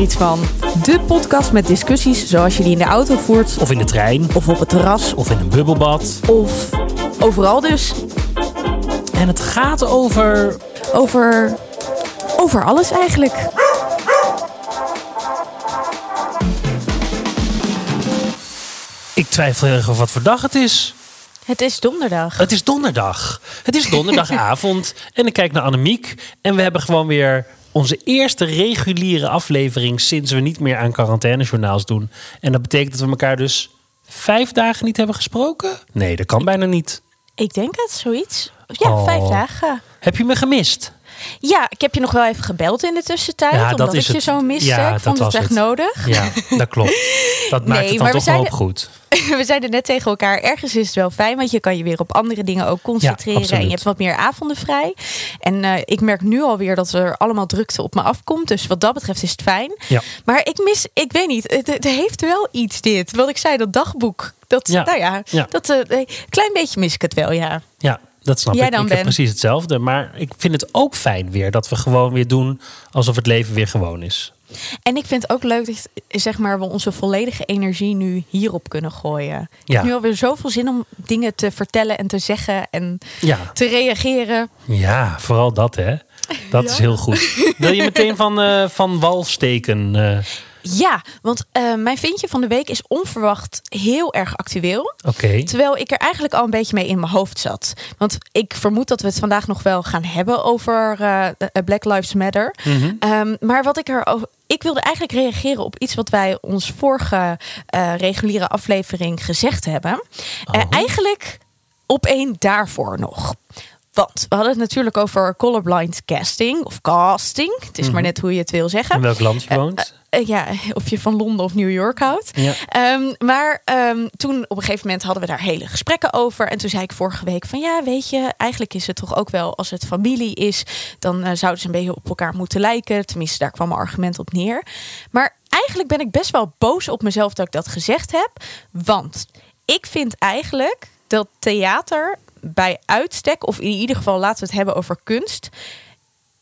er iets van. De podcast met discussies zoals je die in de auto voert. Of in de trein. Of op het terras. Of in een bubbelbad. Of overal dus. En het gaat over. Over. Over alles eigenlijk. Ik twijfel erg over wat voor dag het is. Het is donderdag. Het is donderdag. Het is donderdagavond. en ik kijk naar Annemiek. En we hebben gewoon weer onze eerste reguliere aflevering sinds we niet meer aan quarantainejournaals doen. En dat betekent dat we elkaar dus vijf dagen niet hebben gesproken? Nee, dat kan bijna niet. Ik denk het, zoiets. Ja, Oh. vijf dagen. Heb je me gemist? Ja, ik heb je nog wel even gebeld in de tussentijd. Ja, dat omdat ik je het. zo miste. Ja, ik dat vond het was echt het. nodig. Ja, dat klopt. Dat maakt Nee, het dan maar toch wel op goed. We zeiden net tegen elkaar, ergens is het wel fijn, want je kan je weer op andere dingen ook concentreren. en je hebt wat meer avonden vrij. En eh, ik merk nu alweer dat er allemaal drukte op me afkomt. Dus wat dat betreft is het fijn. Ja. Maar ik mis, ik weet niet, het, het heeft wel iets dit. Wat ik zei, dat dagboek. Dat, Ja. nou ja, Ja. dat eh, een klein beetje mis ik het wel, ja. Ja, dat snap Jij ik. dan, ik heb Ben? precies hetzelfde. Maar ik vind het ook fijn weer dat we gewoon weer doen alsof het leven weer gewoon is. En ik vind het ook leuk dat zeg maar, we onze volledige energie nu hierop kunnen gooien. Ik Ja. heb nu alweer zoveel zin om dingen te vertellen en te zeggen en Ja, te reageren. ja vooral dat hè. Dat is heel goed. Wil je meteen van, eh, van wal steken? eh? Ja, want eh, mijn vindje van de week is onverwacht heel erg actueel. Oké. Terwijl ik er eigenlijk al een beetje mee in mijn hoofd zat. Want ik vermoed dat we het vandaag nog wel gaan hebben over eh, eh, Black Lives Matter. Mhm. Ehm, maar wat ik er over. Ik wilde eigenlijk reageren op iets wat wij ons vorige reguliere aflevering gezegd hebben. Oh. eigenlijk op één daarvoor nog. Want we hadden het natuurlijk over colorblind casting of casting. Het is maar net hoe je het wil zeggen. In welk land je woont? Eh, ja, of je van Londen of New York houdt. Ja. Ehm, maar ehm, toen op een gegeven moment hadden we daar hele gesprekken over. En toen zei ik vorige week van ja, weet je, eigenlijk is het toch ook wel als het familie is, dan eh, zouden ze een beetje op elkaar moeten lijken. Tenminste, daar kwam mijn argument op neer. Maar eigenlijk ben ik best wel boos op mezelf dat ik dat gezegd heb. Want ik vind eigenlijk dat theater bij uitstek, of in ieder geval laten we het hebben over kunst,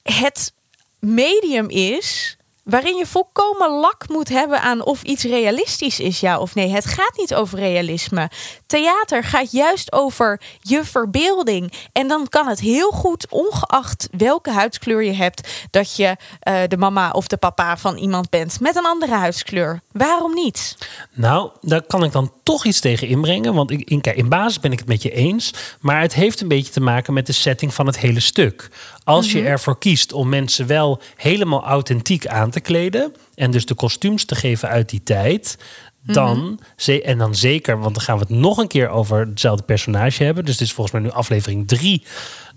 het medium is waarin je volkomen lak moet hebben aan of iets realistisch is, ja of nee. Het gaat niet over realisme. Theater gaat juist over je verbeelding. En dan kan het heel goed, ongeacht welke huidskleur je hebt, dat je eh, de mama of de papa van iemand bent met een andere huidskleur. Waarom niet? Nou, daar kan ik dan toch iets tegen inbrengen. Want ik, in, in basis ben ik het met je eens. Maar het heeft een beetje te maken met de setting van het hele stuk. Als je ervoor kiest om mensen wel helemaal authentiek aan te kleden. En dus de kostuums te geven uit die tijd. Dan, ze- en dan zeker, want dan gaan we het nog een keer over hetzelfde personage hebben. Dus dit is volgens mij nu aflevering drie.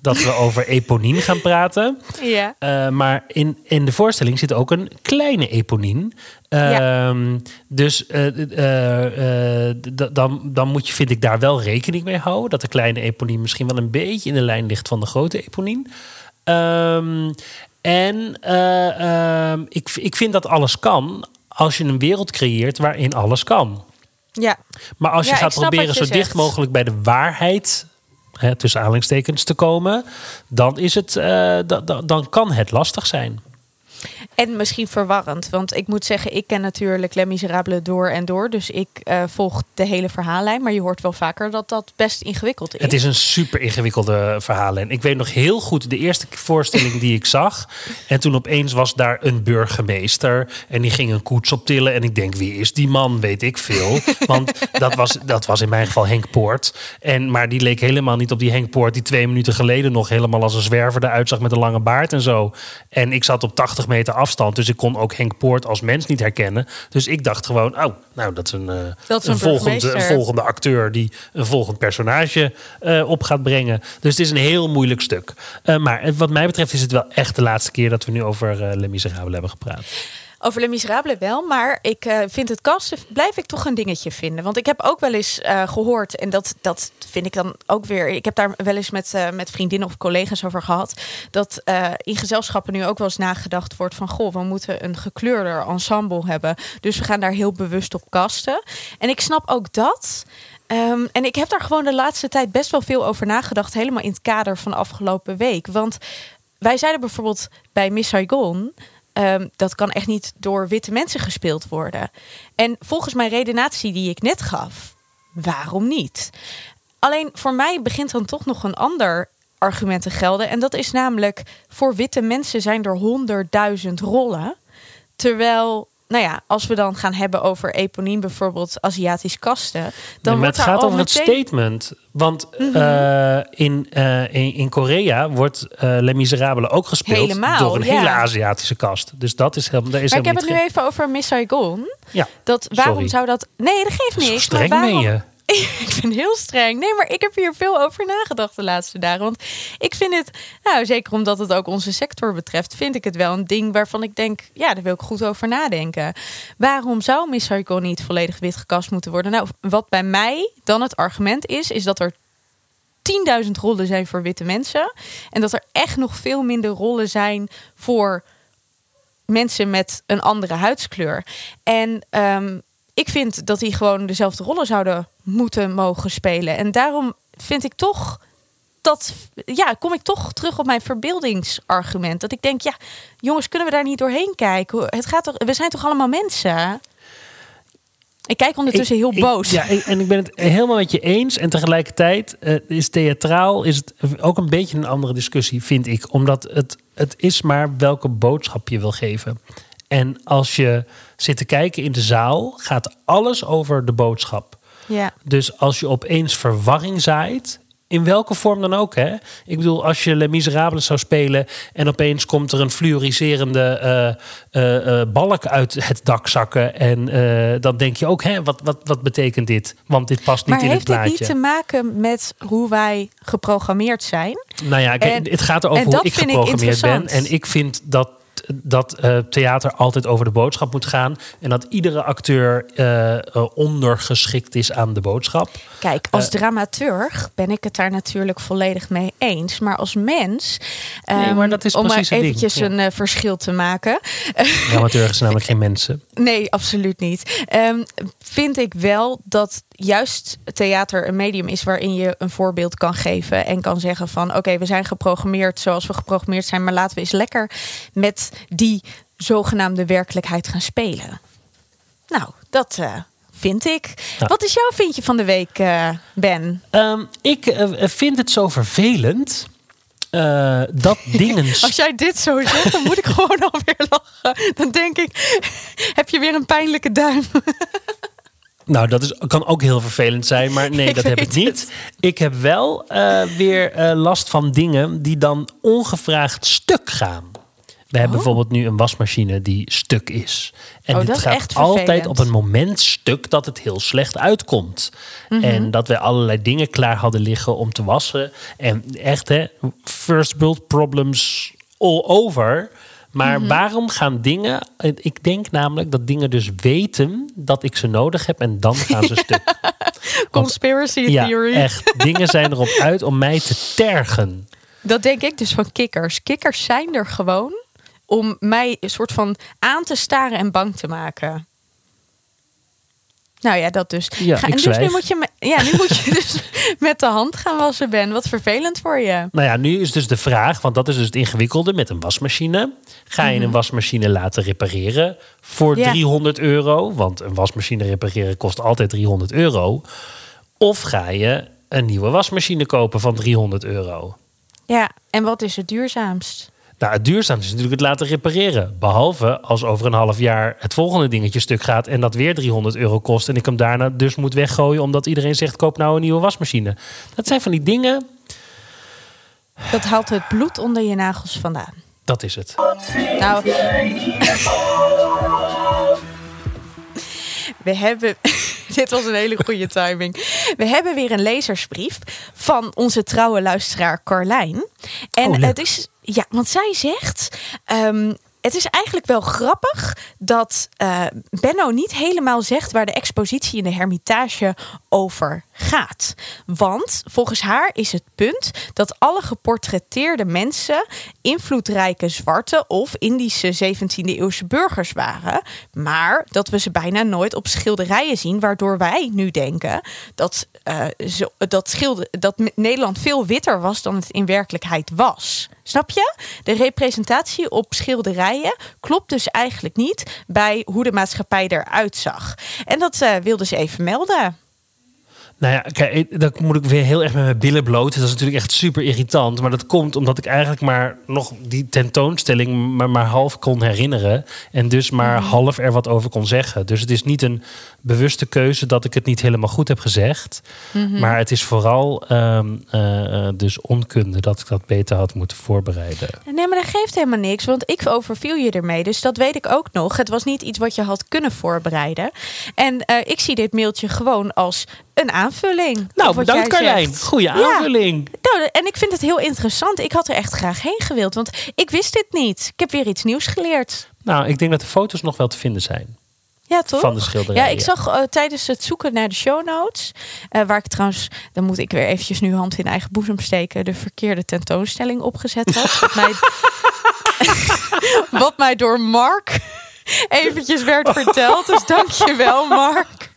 Dat we over Eponine gaan praten. Ja. Uh, maar in, in de voorstelling zit ook een kleine eponine. Ja. Ehm, Dus uh, uh, d- dan, dan moet je, vind ik, daar wel rekening mee houden. Dat de kleine eponine misschien wel een beetje in de lijn ligt van de grote eponine. Ehm, en uh, um, ik, ik vind dat alles kan als je een wereld creëert waarin alles kan. Ja. Maar als je Ja, gaat proberen zo dicht mogelijk bij de waarheid, hè, tussen aanhalingstekens, te komen, dan, is het, uh, da, da, dan kan het lastig zijn. En misschien verwarrend. Want ik moet zeggen, ik ken natuurlijk Les Miserables door en door. Dus ik uh, volg de hele verhaallijn. Maar je hoort wel vaker dat dat best ingewikkeld is. Het is een super ingewikkelde verhaallijn. Ik weet nog heel goed de eerste voorstelling die ik zag. En toen opeens was daar een burgemeester. En die ging een koets optillen. En ik denk, wie is die man? Weet ik veel. Want dat was, dat was in mijn geval Henk Poort. En, maar die leek helemaal niet op die Henk Poort... die twee minuten geleden nog helemaal als een zwerver eruit zag... met een lange baard en zo. En ik zat op 80 meter afstand. Dus ik kon ook Henk Poort als mens niet herkennen. Dus ik dacht gewoon, oh, nou, dat is een, uh, Dat is een, een volgende, een volgende acteur... die een volgend personage uh, op gaat brengen. Dus het is een heel moeilijk stuk. Uh, maar wat mij betreft is het wel echt de laatste keer... dat we nu over uh, Les Miserables hebben gepraat. Over Les Miserables wel, maar ik uh, vind het kasten blijf ik toch een dingetje vinden. Want ik heb ook wel eens uh, gehoord, en dat, dat vind ik dan ook weer... Ik heb daar wel eens met, uh, met vriendinnen of collega's over gehad... dat in gezelschappen nu ook wel eens nagedacht wordt van... goh, we moeten een gekleurder ensemble hebben. Dus we gaan daar heel bewust op kasten. En ik snap ook dat... Um, en ik heb daar gewoon de laatste tijd best wel veel over nagedacht... helemaal in het kader van afgelopen week. Want wij zeiden bijvoorbeeld bij Miss Saigon... ehm, dat kan echt niet door witte mensen gespeeld worden. En volgens mijn redenatie die ik net gaf, waarom niet? Alleen voor mij begint dan toch nog een ander argument te gelden. En dat is namelijk, voor witte mensen zijn er honderdduizend rollen. Terwijl nou ja, als we dan gaan hebben over eponiem, bijvoorbeeld Aziatisch kasten. Dan nee, maar het gaat over het statement. Want Mhm. eh, in, eh, in, in Korea wordt eh Les Miserables ook gespeeld Helemaal, door een ja. hele Aziatische kast. Dus dat is helemaal. Daar is Maar ik heb het nu even over Miss Saigon. Ja, Dat, waarom Sorry. zou dat... Nee, dat geeft niks. streng maar waarom... ik ben heel streng. Nee, maar ik heb hier veel over nagedacht de laatste dagen. Want ik vind het, nou zeker omdat het ook onze sector betreft, vind ik het wel een ding waarvan ik denk, ja, daar wil ik goed over nadenken. Waarom zou Miss niet volledig wit gekast moeten worden? Nou, wat bij mij dan het argument is, is dat er 10.000 rollen zijn voor witte mensen. En dat er echt nog veel minder rollen zijn voor mensen met een andere huidskleur. En ehm, ik vind dat die gewoon dezelfde rollen zouden moeten mogen spelen. En daarom vind ik toch dat, ja, kom ik toch terug op mijn verbeeldingsargument. Dat ik denk, ja, jongens, kunnen we daar niet doorheen kijken? Het gaat toch, we zijn toch allemaal mensen? Ik kijk ondertussen Ik- heel ik- boos. ja, en ik ben het helemaal met je eens. En tegelijkertijd eh, is theatraal is het ook een beetje een andere discussie, vind ik. Omdat het, het is maar welke boodschap je wil geven. En als je zit te kijken in de zaal, gaat alles over de boodschap. ja. Dus als je opeens verwarring zaait, in welke vorm dan ook, hè? Ik bedoel, als je Les Miserables zou spelen en opeens komt er een fluoriserende eh, eh, eh, balk uit het dak zakken, en dan denk je ook, hè, wat, wat, wat betekent dit? Want dit past niet Maar in het heeft dit plaatje. niet te maken met hoe wij geprogrammeerd zijn? Nou ja, kijk, En- het gaat erover hoe dat ik vind ik geprogrammeerd ben. interessant. En ik vind dat, dat eh, theater altijd over de boodschap moet gaan. En dat iedere acteur eh, eh, ondergeschikt is aan de boodschap. Kijk, als dramaturg ben ik het daar natuurlijk volledig mee eens. Maar als mens, Nee, ehm, maar dat is om maar precies het ding, eventjes een verschil te maken. Dramaturgen zijn namelijk geen mensen. Nee, absoluut niet. Ehm, vind ik wel dat juist theater een medium is waarin je een voorbeeld kan geven en kan zeggen van oké, we zijn geprogrammeerd zoals we geprogrammeerd zijn, maar laten we eens lekker met die zogenaamde werkelijkheid gaan spelen. Nou, dat eh, vind ik. Ja. Wat is jouw vindje van de week, eh, Ben? Ehm, ik eh, vind het zo vervelend dat dingen. Als jij dit zo zegt, dan moet ik gewoon alweer lachen. Dan denk ik, heb je weer een pijnlijke duim? Nou, dat is, kan ook heel vervelend zijn, maar nee, Ik dat heb ik niet. Ik heb wel eh, weer eh, last van dingen die dan ongevraagd stuk gaan. We hebben bijvoorbeeld nu een wasmachine die stuk is. En Oh, dit gaat altijd op een moment stuk dat het heel slecht uitkomt. Mhm. En dat wij allerlei dingen klaar hadden liggen om te wassen. En echt, hè, first world problems all over. Maar Mhm. waarom gaan dingen... Ik denk namelijk dat dingen dus weten dat ik ze nodig heb... en dan gaan ze stuk. Conspiracy Ja, theory. echt. Dingen zijn erop uit om mij te tergen. Dat denk ik dus van kikkers. Kikkers zijn er gewoon om mij een soort van aan te staren en bang te maken. Nou ja, dat dus. Ja, ik en dus nu moet je, me- ja, nu moet je dus met de hand gaan wassen, Ben. Wat vervelend voor je. Nou ja, nu is dus de vraag, want dat is dus het ingewikkelde met een wasmachine. Ga je een wasmachine laten repareren voor Mhm. Ja. 300 euro? Want een wasmachine repareren kost altijd 300 euro. Of ga je een nieuwe wasmachine kopen van 300 euro? Ja, en wat is het duurzaamst? Nou, het duurzaamste is natuurlijk het laten repareren. Behalve als over een half jaar het volgende dingetje stuk gaat en dat weer 300 euro kost. En ik hem daarna dus moet weggooien omdat iedereen zegt: koop nou een nieuwe wasmachine. Dat zijn van die dingen. Dat haalt het bloed onder je nagels vandaan. Dat is het. Nou, we hebben. Dit was een hele goede timing. We hebben weer een lezersbrief van onze trouwe luisteraar Carlijn. En Oh, het is. Ja, want zij zegt. ehm, het is eigenlijk wel grappig dat eh, Benno niet helemaal zegt waar de expositie in de Hermitage over gaat. Want volgens haar is het punt dat alle geportretteerde mensen invloedrijke zwarte of Indische 17e eeuwse burgers waren. Maar dat we ze bijna nooit op schilderijen zien, waardoor wij nu denken dat, eh, dat, schilder, dat Nederland veel witter was dan het in werkelijkheid was. Snap je? De representatie op schilderijen klopt dus eigenlijk niet bij hoe de maatschappij eruit zag. En dat uh, wilde ze even melden. Nou ja, kijk, dan moet ik weer heel erg met mijn billen bloot. Dat is natuurlijk echt super irritant. Maar dat komt omdat ik eigenlijk maar nog die tentoonstelling maar, maar half kon herinneren. En dus maar mhm. half er wat over kon zeggen. Dus het is niet een bewuste keuze dat ik het niet helemaal goed heb gezegd. Mhm. Maar het is vooral ehm, eh, eh, dus onkunde dat ik dat beter had moeten voorbereiden. Nee, maar dat geeft helemaal niks. Want ik overviel je ermee. Dus dat weet ik ook nog. Het was niet iets wat je had kunnen voorbereiden. En uh, ik zie dit mailtje gewoon als een aanvulling. Nou, bedankt Carlijn. Goeie aanvulling. Nou, en ik vind het heel interessant. Ik had er echt graag heen gewild, want ik wist dit niet. Ik heb weer iets nieuws geleerd. Nou, ik denk dat de foto's nog wel te vinden zijn. Ja, toch? Van de schilderij. Ja, ik zag uh, tijdens het zoeken naar de show notes, uh, waar ik trouwens, dan moet ik weer eventjes nu hand in eigen boezem steken, de verkeerde tentoonstelling opgezet had. wat, mij, wat mij door Mark eventjes werd verteld. Dus dank je wel, Mark.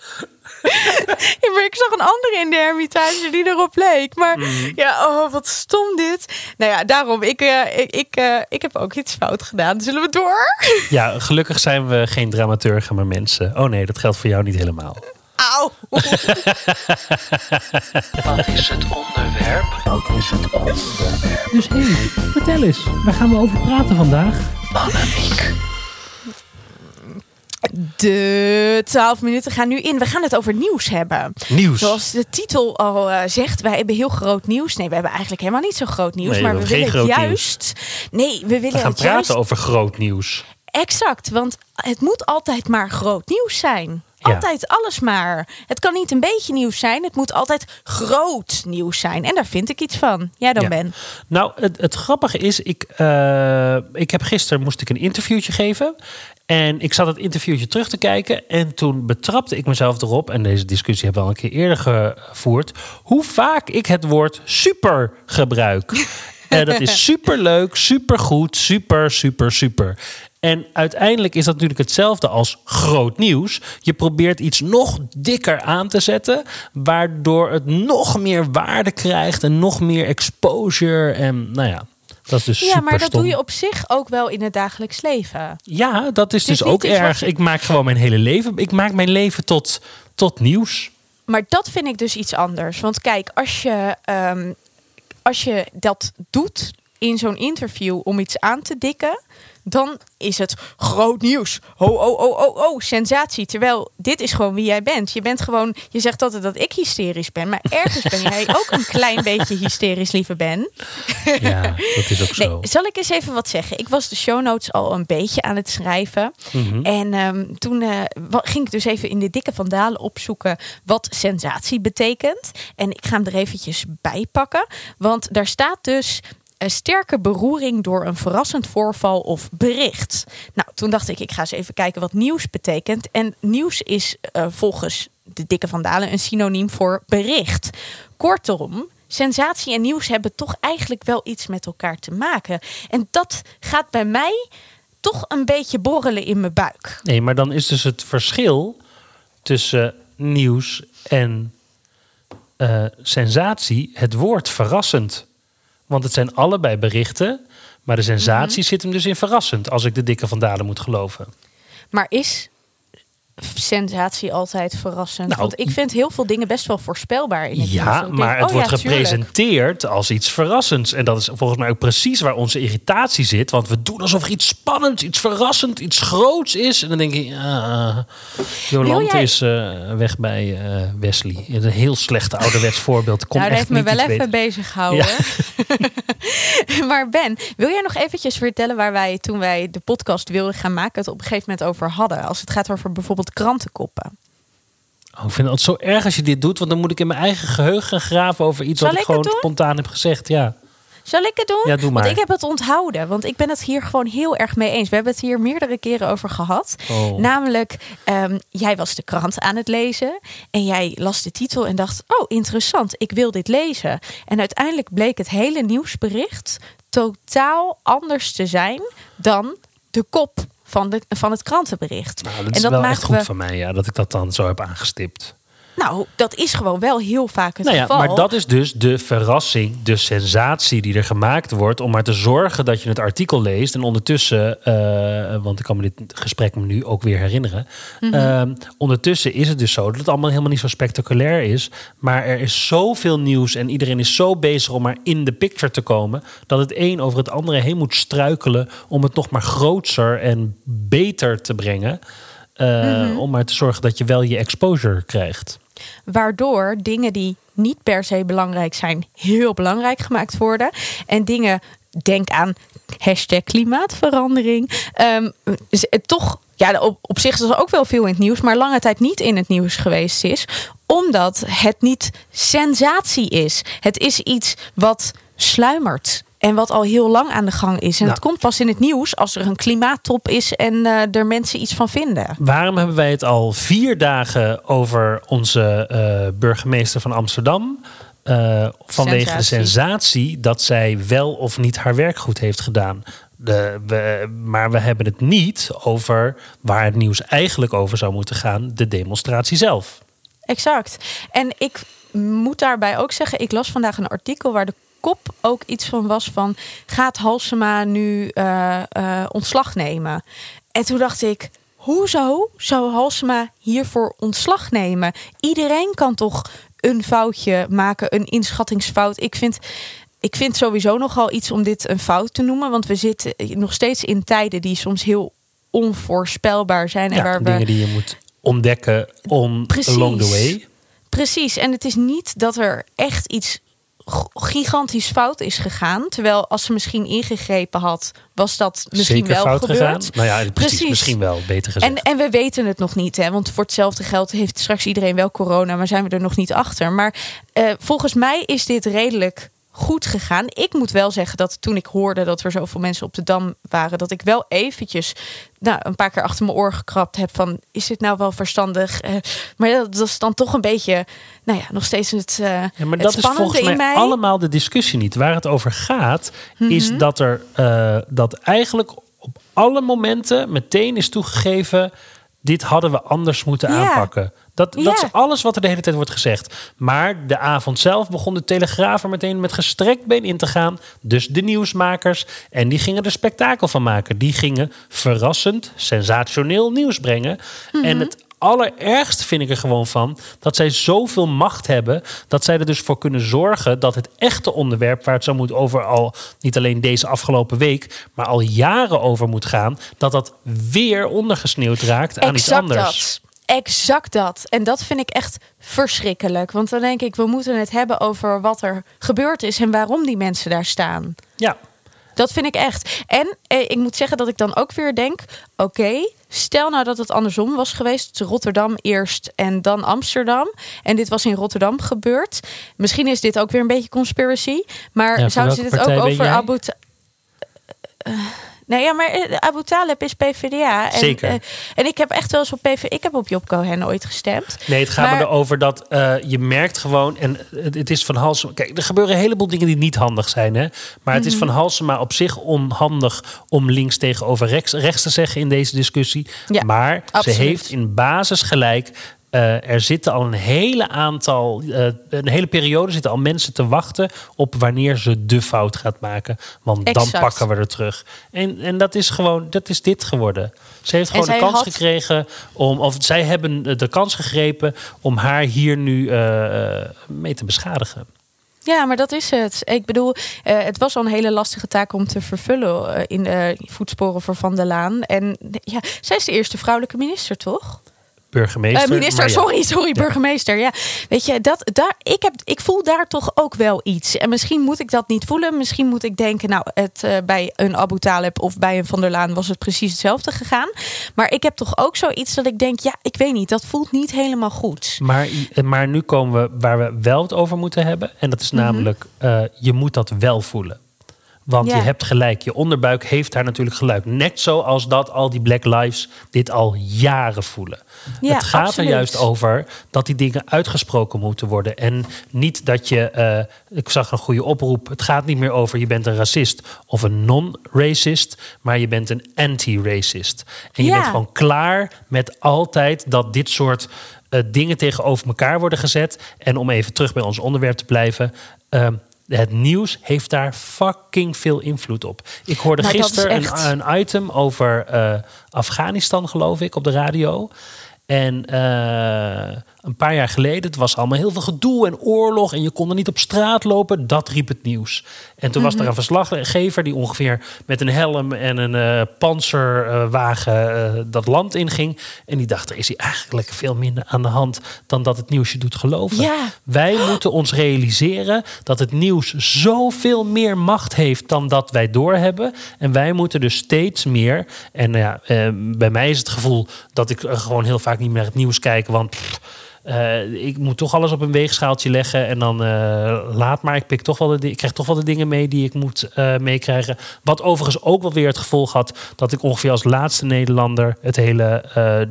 Ja, maar ik zag een andere in de Hermitage die erop leek. Maar mhm. ja, oh, wat stom dit. Nou ja, daarom, ik, uh, ik, ik, uh, ik heb ook iets fout gedaan. Zullen we door? ja, gelukkig zijn we geen dramaturgen, maar mensen. Oh nee, dat geldt voor jou niet helemaal. Auw. Wat is het onderwerp? Wat is het onderwerp? Dus hé, hey, vertel eens, waar gaan we over praten vandaag? Annemiek. De 12 minuten gaan nu in. We gaan het over nieuws hebben. Nieuws. Zoals de titel al uh, zegt, wij hebben heel groot nieuws. Nee, we hebben eigenlijk helemaal niet zo groot nieuws. maar we, willen het juist. Nee, we willen we gaan praten over groot nieuws. Exact, want het moet altijd maar groot nieuws zijn. Altijd alles maar. Het kan niet een beetje nieuws zijn. Het moet altijd groot nieuws zijn. En daar vind ik iets van. Jij dan, Ben? Nou, het, het grappige is, ik, uh, ik heb gisteren moest ik een interviewtje geven. En ik zat het interviewtje terug te kijken. En toen betrapte ik mezelf erop. En deze discussie hebben we al een keer eerder gevoerd. Hoe vaak ik het woord super gebruik. en dat is super leuk, super goed, super, super, super. En uiteindelijk is dat natuurlijk hetzelfde als groot nieuws. Je probeert iets nog dikker aan te zetten, waardoor het nog meer waarde krijgt en nog meer exposure. En nou ja, dat is dus ja, maar dat doe je op zich ook wel in het dagelijks leven. Ja, dat is dus ook erg. Ik maak gewoon mijn hele leven. Ik maak mijn leven tot, tot nieuws. Maar dat vind ik dus iets anders. Want kijk, als je, ehm, als je dat doet in zo'n interview om iets aan te dikken, dan is het groot nieuws. Oh, oh, oh, oh, oh, sensatie. Terwijl dit is gewoon wie jij bent. Je bent gewoon, je zegt altijd dat ik hysterisch ben, maar ergens ben jij ook een klein beetje hysterisch, lieve Ben. Ja, dat is ook zo. zal ik eens even wat zeggen? Ik was de show notes al een beetje aan het schrijven. Mhm. En ehm, toen uh, ging ik dus even in de dikke vandalen opzoeken wat sensatie betekent. En ik ga hem er eventjes bij pakken. Want daar staat dus een sterke beroering door een verrassend voorval of bericht. Nou, toen dacht ik, ik ga eens even kijken wat nieuws betekent. En nieuws is uh, volgens de dikke vandalen een synoniem voor bericht. Kortom, sensatie en nieuws hebben toch eigenlijk wel iets met elkaar te maken. En dat gaat bij mij toch een beetje borrelen in mijn buik. Nee, maar dan is dus het verschil tussen nieuws en uh, sensatie het woord verrassend. Want het zijn allebei berichten. Maar de sensatie mhm. zit hem dus in verrassend. Als ik de dikke van Dalen moet geloven. Maar is sensatie altijd verrassend. Nou, Want ik vind heel veel dingen best wel voorspelbaar. In het ja, maar het oh wordt gepresenteerd als iets verrassends. En dat is volgens mij ook precies waar onze irritatie zit. Want we doen alsof er iets spannends, iets verrassend, iets groots is. En dan denk ik, uh, Jolante is uh, weg bij uh, Wesley. Een heel slechte ouderwets voorbeeld. Komt nou, dat heeft me wel even bezig gehouden. Ja. maar Ben, wil jij nog eventjes vertellen waar wij toen wij de podcast wilden gaan maken... het op een gegeven moment over hadden? Als het gaat over bijvoorbeeld krantenkoppen. Oh, ik vind het zo erg als je dit doet, want dan moet ik in mijn eigen geheugen graven over iets wat ik, gewoon spontaan heb gezegd. Ja. Zal ik het doen? Ja, doe maar. Want ik heb het onthouden. Want ik ben het hier gewoon heel erg mee eens. We hebben het hier meerdere keren over gehad. Oh. Namelijk, um, jij was de krant aan het lezen. En jij las de titel en dacht: Oh, interessant, ik wil dit lezen. En uiteindelijk bleek het hele nieuwsbericht totaal anders te zijn dan de kop van, de, van het krantenbericht. Nou, dat is en dat wel echt goed van mij, ja, dat ik dat dan zo heb aangestipt. Nou, dat is gewoon wel heel vaak het Nou ja, geval. maar dat is dus de verrassing, de sensatie die er gemaakt wordt. om maar te zorgen dat je het artikel leest. En ondertussen, eh, want ik kan me dit gesprek me nu ook weer herinneren. Mhm. eh, ondertussen is het dus zo dat het allemaal helemaal niet zo spectaculair is. Maar er is zoveel nieuws en iedereen is zo bezig om maar in de picture te komen. dat het een over het andere heen moet struikelen. om het nog maar groter en beter te brengen. Eh, Mhm. Om maar te zorgen dat je wel je exposure krijgt. Waardoor dingen die niet per se belangrijk zijn, heel belangrijk gemaakt worden. En dingen, denk aan hashtag klimaatverandering. ehm, het toch, ja, op, op zich is er ook wel veel in het nieuws, maar lange tijd niet in het nieuws geweest is. Omdat het niet sensatie is. Het is iets wat sluimert. En wat al heel lang aan de gang is. En Nou. het komt pas in het nieuws als er een klimaattop is en eh, er mensen iets van vinden. Waarom hebben wij het al vier dagen over onze eh, burgemeester van Amsterdam? Eh, vanwege de Sensatie. sensatie dat zij wel of niet haar werk goed heeft gedaan. De, we, maar we hebben het niet over waar het nieuws eigenlijk over zou moeten gaan: de demonstratie zelf. Exact. En ik moet daarbij ook zeggen, ik las vandaag een artikel waar de kop ook iets van was van gaat Halsema nu eh, eh, ontslag nemen? En toen dacht ik, hoezo zou Halsema hiervoor ontslag nemen? Iedereen kan toch een foutje maken, een inschattingsfout. Ik vind ik vind sowieso nogal iets om dit een fout te noemen. Want we zitten nog steeds in tijden die soms heel onvoorspelbaar zijn. En Ja, waar we dingen die je moet ontdekken on, Precies. along the way. Precies, en het is niet dat er echt iets gigantisch fout is gegaan. Terwijl als ze misschien ingegrepen had, was dat misschien Zeker wel fout gebeurd. gegaan. Nou ja, precies, Precies. misschien wel, beter gezegd. En, en we weten het nog niet, hè? want voor hetzelfde geld heeft straks iedereen wel corona, maar zijn we er nog niet achter. Maar eh, volgens mij is dit redelijk goed gegaan. Ik moet wel zeggen dat toen ik hoorde dat er zoveel mensen op de dam waren, dat ik wel eventjes nou, een paar keer achter mijn oor gekrapt heb van is dit nou wel verstandig? Eh, maar dat, dat is dan toch een beetje, nou ja, nog steeds het, Ja, maar dat is volgens mij, in mij. allemaal de discussie niet. Waar het over gaat, Mhm. is dat er eh, dat eigenlijk op alle momenten meteen is toegegeven. Dit hadden we anders moeten Ja. aanpakken. Dat, dat is alles wat er de hele tijd wordt gezegd. Maar de avond zelf begon de Telegraaf er meteen met gestrekt been in te gaan. Dus de nieuwsmakers. En die gingen er spektakel van maken. Die gingen verrassend, sensationeel nieuws brengen. Mhm. En het allerergste vind ik er gewoon van dat zij zoveel macht hebben dat zij er dus voor kunnen zorgen dat het echte onderwerp waar het zo moet over al niet alleen deze afgelopen week, maar al jaren over moet gaan, dat dat weer ondergesneeuwd raakt aan iets anders. dat. Exact dat. En dat vind ik echt verschrikkelijk. Want dan denk ik, we moeten het hebben over wat er gebeurd is en waarom die mensen daar staan. Ja, Dat vind ik echt. En eh, ik moet zeggen dat ik dan ook weer denk: oké, stel nou dat het andersom was geweest. Rotterdam eerst en dan Amsterdam. En dit was in Rotterdam gebeurd. Misschien is dit ook weer een beetje conspiracy. Maar Ja, zouden ze dit ook over? Abu. Ta- Nee, ja, maar eh, Abu Talib is PvdA. En, Zeker. eh, en ik heb echt wel eens op PV. Ik heb op Job Cohen ooit gestemd. nee, het gaat Maar- me erover dat eh, je merkt gewoon, en het, het is van Halsema. Kijk, er gebeuren een heleboel dingen die niet handig zijn, hè? Maar het is Mhm. van Halsema op zich onhandig om links tegenover rechts, rechts te zeggen in deze discussie. Ja, maar absoluut. ze heeft in basis gelijk. Eh, er zitten al een hele aantal, eh, een hele periode zitten al mensen te wachten op wanneer ze de fout gaat maken. Want dan pakken we er terug. En, en dat is gewoon, dat is dit geworden. Ze heeft gewoon de kans had- gekregen om, of zij hebben de kans gegrepen om haar hier nu eh, mee te beschadigen. Ja, maar dat is het. Ik bedoel, het was al een hele lastige taak om te vervullen in de voetsporen voor Van der Laan. En ja, zij is de eerste vrouwelijke minister, toch? Burgemeester. Eh, minister, sorry, sorry, burgemeester. Ja, weet je, dat, daar, ik, heb, ik voel daar toch ook wel iets. En misschien moet ik dat niet voelen. Misschien moet ik denken, nou, het, eh, bij een Abu Talib of bij een Van der Laan was het precies hetzelfde gegaan. Maar ik heb toch ook zoiets dat ik denk, ja, ik weet niet, dat voelt niet helemaal goed. Maar, maar nu komen we waar we wel het over moeten hebben. En dat is namelijk, eh, je moet dat wel voelen. Want Ja. je hebt gelijk, je onderbuik heeft daar natuurlijk gelijk. Net zoals dat al die Black Lives dit al jaren voelen. Ja, het gaat absoluut. er juist over dat die dingen uitgesproken moeten worden. En niet dat je, eh, ik zag een goede oproep, het gaat niet meer over je bent een racist of een non-racist, maar je bent een anti-racist. En je Ja. bent gewoon klaar met altijd dat dit soort eh, dingen tegenover elkaar worden gezet. En om even terug bij ons onderwerp te blijven. ehm, het nieuws heeft daar fucking veel invloed op. Ik hoorde is gisteren echt- een, een item over eh, Afghanistan, geloof ik, op de radio. En eh, een paar jaar geleden, het was allemaal heel veel gedoe en oorlog en je kon er niet op straat lopen. Dat riep het nieuws. En toen was er een verslaggever die ongeveer met een helm en een eh panzerwagen eh, dat land inging. En die dacht, er is hier eigenlijk veel minder aan de hand dan dat het nieuws je doet geloven. Wij moeten ons realiseren dat het nieuws zoveel meer macht heeft dan dat wij doorhebben. En wij moeten dus steeds meer. En ja, bij mij is het gevoel dat ik gewoon heel vaak niet meer het nieuws kijk. Want eh, ik moet toch alles op een weegschaaltje leggen. En dan eh, laat maar. Ik, pik toch wel de, ik krijg toch wel de dingen mee die ik moet eh, meekrijgen. Wat overigens ook wel weer het gevolg had dat ik ongeveer als laatste Nederlander het hele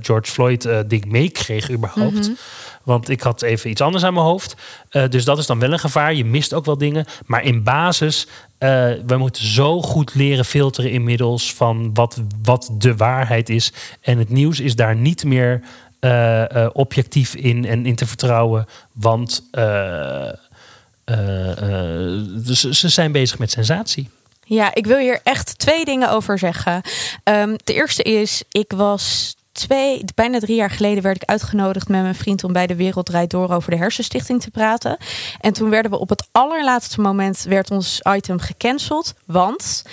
George Floyd eh, ding meekreeg überhaupt. Want ik had even iets anders aan mijn hoofd. Eh, dus dat is dan wel een gevaar. Je mist ook wel dingen. Maar in basis, eh, we moeten zo goed leren filteren inmiddels van wat, wat de waarheid is. En het nieuws is daar niet meer eh, objectief in en in te vertrouwen. Want dus ze zijn bezig met sensatie. Ja, ik wil hier echt twee dingen over zeggen. Ehm, de eerste is, ik was twee, bijna drie jaar geleden werd ik uitgenodigd met mijn vriend om bij de Wereld Draait Door over de Hersenstichting te praten. En toen werden we op het allerlaatste moment werd ons item gecanceld, want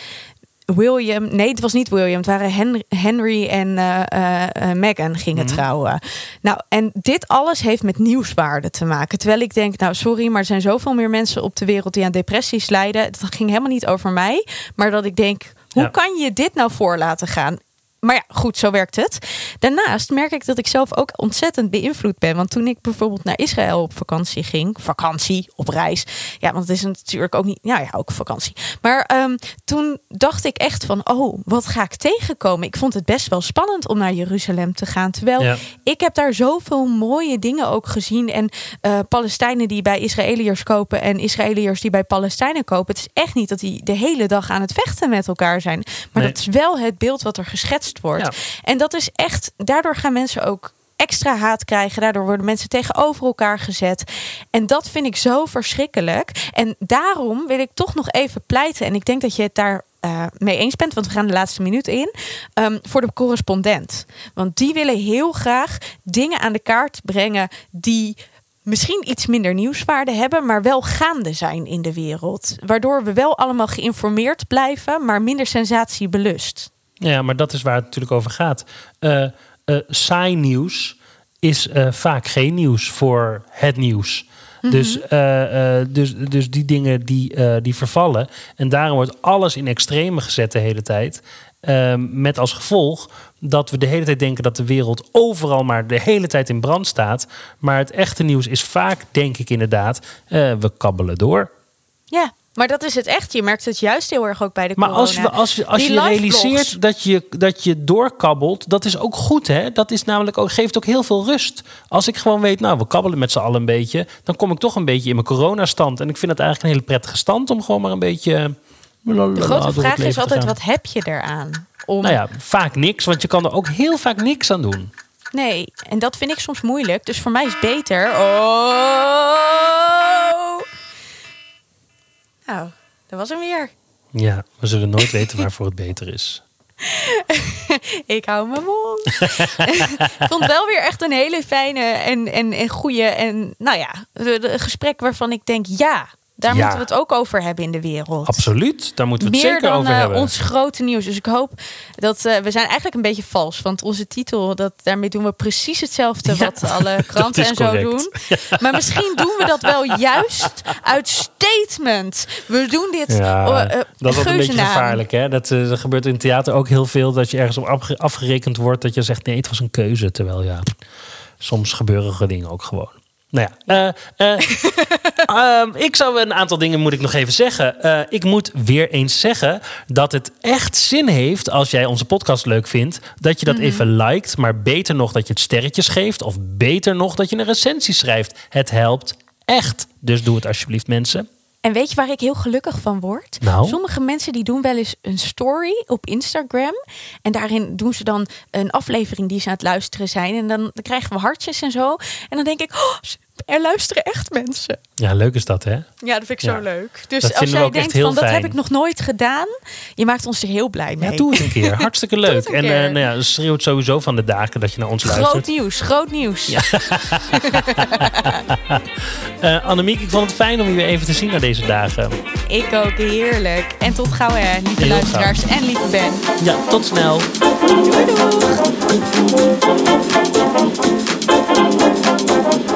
William, nee, het was niet William, het waren Henry, Henry en eh, Meghan gingen trouwen. Nou, en dit alles heeft met nieuwswaarde te maken. Terwijl ik denk, nou sorry, maar er zijn zoveel meer mensen op de wereld die aan depressies lijden. Het ging helemaal niet over mij, maar dat ik denk, hoe Ja. kan je dit nou voor laten gaan? Maar ja, goed, zo werkt het. Daarnaast merk ik dat ik zelf ook ontzettend beïnvloed ben. Want toen ik bijvoorbeeld naar Israël op vakantie ging, vakantie, op reis. Ja, want het is natuurlijk ook niet, ja, ja ook vakantie. Maar ehm, toen dacht ik echt van, oh, wat ga ik tegenkomen? Ik vond het best wel spannend om naar Jeruzalem te gaan. Terwijl Ja. ik heb daar zoveel mooie dingen ook gezien. En eh, Palestijnen die bij Israëliërs kopen en Israëliërs die bij Palestijnen kopen. Het is echt niet dat die de hele dag aan het vechten met elkaar zijn. Maar Nee. dat is wel het beeld wat er geschetst wordt. Ja. En dat is echt, daardoor gaan mensen ook extra haat krijgen. Daardoor worden mensen tegenover elkaar gezet. En dat vind ik zo verschrikkelijk. En daarom wil ik toch nog even pleiten. En ik denk dat je het daar eh, mee eens bent, want we gaan de laatste minuut in. ehm, voor de correspondent. Want die willen heel graag dingen aan de kaart brengen die misschien iets minder nieuwswaarde hebben, maar wel gaande zijn in de wereld. Waardoor we wel allemaal geïnformeerd blijven, maar minder sensatie belust. Ja, maar dat is waar het natuurlijk over gaat. Eh, saai nieuws is eh, vaak geen nieuws voor het nieuws. Dus, eh, eh, dus, dus die dingen die, die vervallen. En daarom wordt alles in extreme gezet de hele tijd. Met als gevolg dat we de hele tijd denken dat de wereld overal maar de hele tijd in brand staat. Maar het echte nieuws is vaak, denk ik inderdaad, we kabbelen door. Ja, maar dat is het echt. Je merkt het juist heel erg ook bij de Maar corona. als, we, als, je- als Die je realiseert dat je, dat je doorkabbelt, dat is ook goed. Hè? Dat is namelijk ook, geeft ook heel veel rust. Als ik gewoon weet, nou, we kabbelen met z'n allen een beetje, dan kom ik toch een beetje in mijn coronastand. En ik vind het eigenlijk een hele prettige stand om gewoon maar een beetje. De grote vraag is altijd, wat heb je eraan? Om... Nou ja, vaak niks, want je kan er ook heel vaak niks aan doen. Nee, en dat vind ik soms moeilijk. Dus voor mij is beter. Oh! Nou, dat was hem weer. Ja, we zullen nooit weten waarvoor het beter is. Ik hou mijn mond. ik vond het wel weer echt een hele fijne en, en, en goede en nou ja, de gesprek waarvan ik denk ja, daar Ja. moeten we het ook over hebben in de wereld. Absoluut, daar moeten we het Meer zeker dan over eh, hebben. ons grote nieuws. Dus ik hoop dat eh, we zijn eigenlijk een beetje vals. Want onze titel, dat, daarmee doen we precies hetzelfde Ja, wat alle kranten en zo correct. doen. Maar misschien doen we dat wel juist uit statement. We doen dit. Ja, oh, eh, dat is een beetje gevaarlijk. Hè? Dat, gebeurt in theater ook heel veel. Dat je ergens op afge- afgerekend wordt. Dat je zegt, nee, het was een keuze. Terwijl ja, soms gebeuren er dingen ook gewoon. Nou ja, eh, ehm, ik zou een aantal dingen moet ik nog even zeggen. Eh, ik moet weer eens zeggen dat het echt zin heeft als jij onze podcast leuk vindt, dat je dat even liked, maar beter nog dat je het sterretjes geeft of beter nog dat je een recensie schrijft. Het helpt echt. Dus doe het alsjeblieft, mensen. En weet je waar ik heel gelukkig van word? Nou? Sommige mensen die doen wel eens een story op Instagram. En daarin doen ze dan een aflevering die ze aan het luisteren zijn. En dan krijgen we hartjes en zo. En dan denk ik, oh, er luisteren echt mensen. Ja, leuk is dat, hè? Ja, dat vind ik Ja. zo leuk. Dus Dat als jij denkt van dat heb ik nog nooit gedaan, je maakt ons er heel blij mee. Ja, doe het een keer. Hartstikke leuk. en eh, nou ja, schreeuw het sowieso van de dagen dat je naar ons Groot luistert. nieuws, groot nieuws. Eh Annemiek, ik vond het fijn om je weer even te zien na deze dagen. Ik ook, heerlijk. En tot gauw hè, lieve Heel luisteraars en lieve Ben. Ja, tot snel. Doei doei.